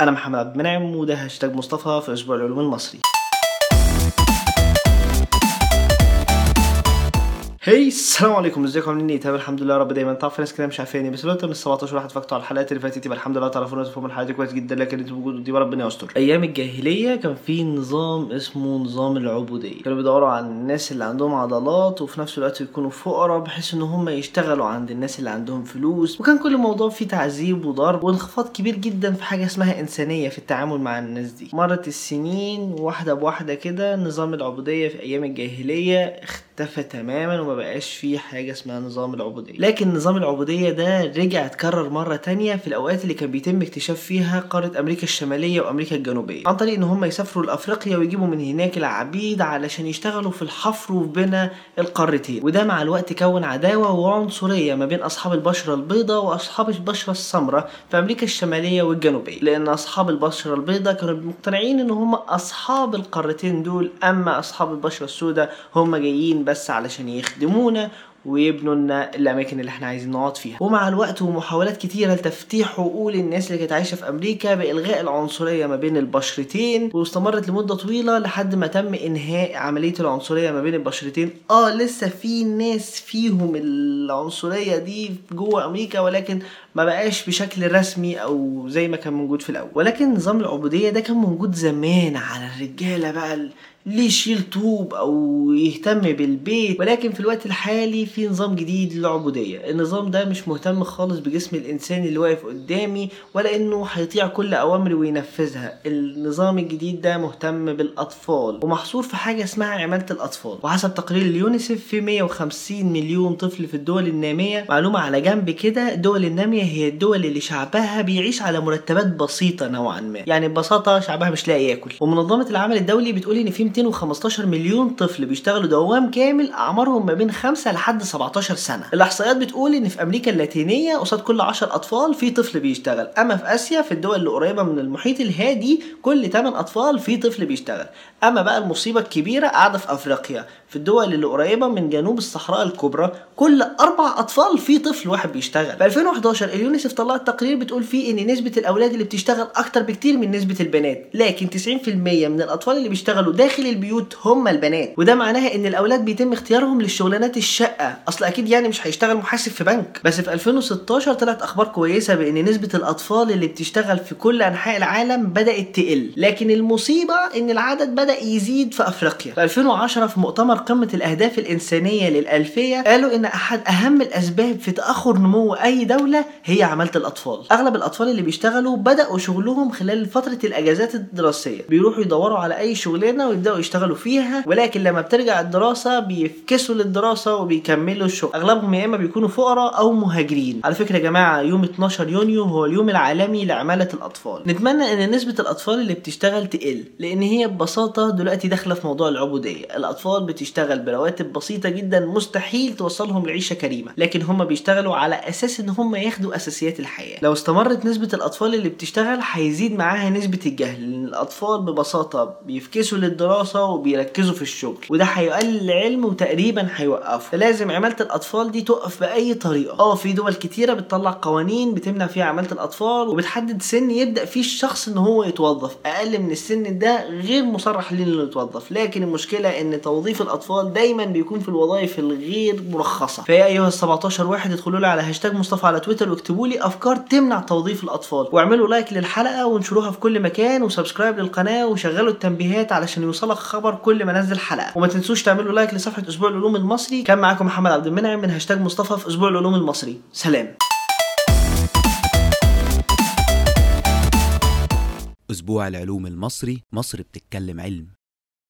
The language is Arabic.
أنا محمد عبد المنعم وده هاشتاج مصطفى في أسبوع العلوم المصري. هي السلام عليكم ازيكم عاملين إيه تمام الحمد لله رب دايما تعرف في ناس كده مش عارفاني بس لو من ال 17 واحد فاكتوا على الحلقات اللي فاتت يبقى الحمد لله تعرفوا ناس من حياتي كويس جدا لكن أنتوا موجودوا دي ربنا يستر أيام الجاهليه كان في نظام اسمه نظام العبوديه كانوا بيدوروا على الناس اللي عندهم عضلات وفي نفس الوقت يكونوا فقراء بحيث ان هم يشتغلوا عند الناس اللي عندهم فلوس وكان كل الموضوع فيه تعذيب وضرب وانخفاض كبير جدا في حاجة اسمها انسانيه في التعامل مع الناس دي مرت السنين واحدة بواحده كده نظام العبوديه في أيام الجاهليه اختفى تماما وما بقاش فيه حاجة اسمها نظام العبودية. لكن نظام العبودية ده رجع اتكرر مرة تانية في الأوقات اللي كان بيتم اكتشاف فيها قارة أمريكا الشمالية وأمريكا الجنوبية عن طريق إن هم يسافروا لأفريقيا ويجيبوا من هناك العبيد علشان يشتغلوا في الحفر وفي بناء القارتين. وده مع الوقت كون عداوة وعنصرية ما بين أصحاب البشرة البيضاء وأصحاب البشرة السمراء في أمريكا الشمالية والجنوبية. لأن أصحاب البشرة البيضاء كانوا مقتنعين إن هم أصحاب القارتين دول أما أصحاب البشرة السوداء هم جايين بس علشان يخدمونا ويبنوا لنا الأماكن اللي إحنا عايزين نقعد فيها. ومع الوقت ومحاولات كتيرة لتفتيح عقول الناس اللي كانت عايشة في أمريكا بإلغاء العنصرية ما بين البشرتين واستمرت لمدة طويلة لحد ما تم إنهاء عملية العنصرية ما بين البشرتين. آه لسه في ناس فيهم العنصرية دي جوه أمريكا ولكن ما بقاش بشكل رسمي أو زي ما كان موجود في الأول. ولكن نظام العبودية ده كان موجود زمان على الرجالة بقى ليه يشيل طوب أو يهتم بالبيت؟ ولكن في الوقت الحالي في نظام جديد للعبودية. النظام ده مش مهتم خالص بجسم الإنسان اللي واقف قدامي ولا إنه هيطيع كل اوامري وينفذها. النظام الجديد ده مهتم بالأطفال ومحصور في حاجة اسمها عمالة الأطفال. وحسب تقرير اليونيسف في 150 مليون طفل في الدول النامية. معلومة على جنب كده الدول النامية هي الدول اللي شعبها بيعيش على مرتبات بسيطة نوعا ما. يعني ببساطة شعبها مش لاقي ياكل. ومنظمة العمل الدولي بتقول إن في 215 مليون طفل بيشتغلوا دوام كامل أعمارهم ما بين 5 لحد 17 سنة. الإحصائيات بتقول إن في أمريكا اللاتينية قصاد كل 10 أطفال في طفل بيشتغل أما في آسيا في الدول اللي قريبه من المحيط الهادي كل 8 أطفال في طفل بيشتغل. أما بقى المصيبة الكبيرة قاعدة في أفريقيا. في الدول اللي قريبة من جنوب الصحراء الكبرى كل أربع أطفال في طفل واحد بيشتغل. في 2011 اليونيسف طلعت تقرير بتقول فيه إن نسبة الأولاد اللي بتشتغل أكتر بكتير من نسبة البنات لكن 90% من الأطفال اللي بيشتغلوا داخل البيوت هم البنات. وده معناها إن الأولاد بيتم اختيارهم للشغلانات الشقة. أصل أكيد يعني مش هيشتغل محاسب في بنك. بس في 2016 طلعت أخبار كويسة بإن نسبة الأطفال اللي بتشتغل في كل أنحاء العالم بدأت تقل. لكن المصيبة إن العدد بدأ يزيد في أفريقيا. في 2010 في مؤتمر قمة الأهداف الإنسانية للألفية قالوا إن أحد أهم الأسباب في تأخر نمو أي دولة هي عماله الأطفال. أغلب الأطفال اللي بيشتغلوا بدأوا شغلهم خلال فترة الأجازات الدراسية. بيروحوا يدوروا على أي شغلانة ويبدأوا يشتغلوا فيها ولكن لما بترجع الدراسة بيفكسوا للدراسة وبيكملوا الشغل. أغلبهم يا إما بيكونوا فقراء أو مهاجرين. على فكرة يا جماعة يوم 12 يونيو هو اليوم العالمي لعمالة الأطفال. نتمنى إن نسبة الأطفال اللي بتشتغل تقل لأن هي ببساطة دلوقتي داخلة في موضوع العبودية. الأطفال بتشتغل برواتب بسيطة جدا مستحيل توصلهم لعيشة كريمة لكن هم بيشتغلوا على أساس إن هم ياخدوا أساسيات الحياة. لو استمرت نسبة الأطفال اللي بتشتغل هيزيد معاها نسبة الجهل لأن الأطفال ببساطة بيفكسوا للدراسه وبيركزوا في الشغل وده هيقلل العلم وتقريبا هيوقفه. فلازم عماله الأطفال دي تقف بأي طريقة. آه في دول كتيرة بتطلع قوانين بتمنع فيها عماله الأطفال وبتحدد سن يبدأ فيه الشخص إن هو يتوظف. أقل من السن ده غير مصرح ليه إنه يتوظف. لكن المشكلة إن توظيف الأطفال دايما بيكون في الوظائف الغير مرخصة. فيا أيها ال 17 واحد ادخلوا لي على هاشتاج مصطفى على تويتر واكتبوا لي أفكار تمنع توظيف الأطفال. واعملوا like للحلقة وانشروها في كل مكان و subscribe للقناة وشغلوا التنبيهات علشان يوصلك خبر كل ما انزل حلقة. وما تنسوش تعملوا like لصفحة أسبوع العلوم المصري. كان معاكم محمد عبد المنعم من هاشتاج مصطفى في أسبوع العلوم المصري. سلام. أسبوع العلوم المصري مصر بتتكلم علم.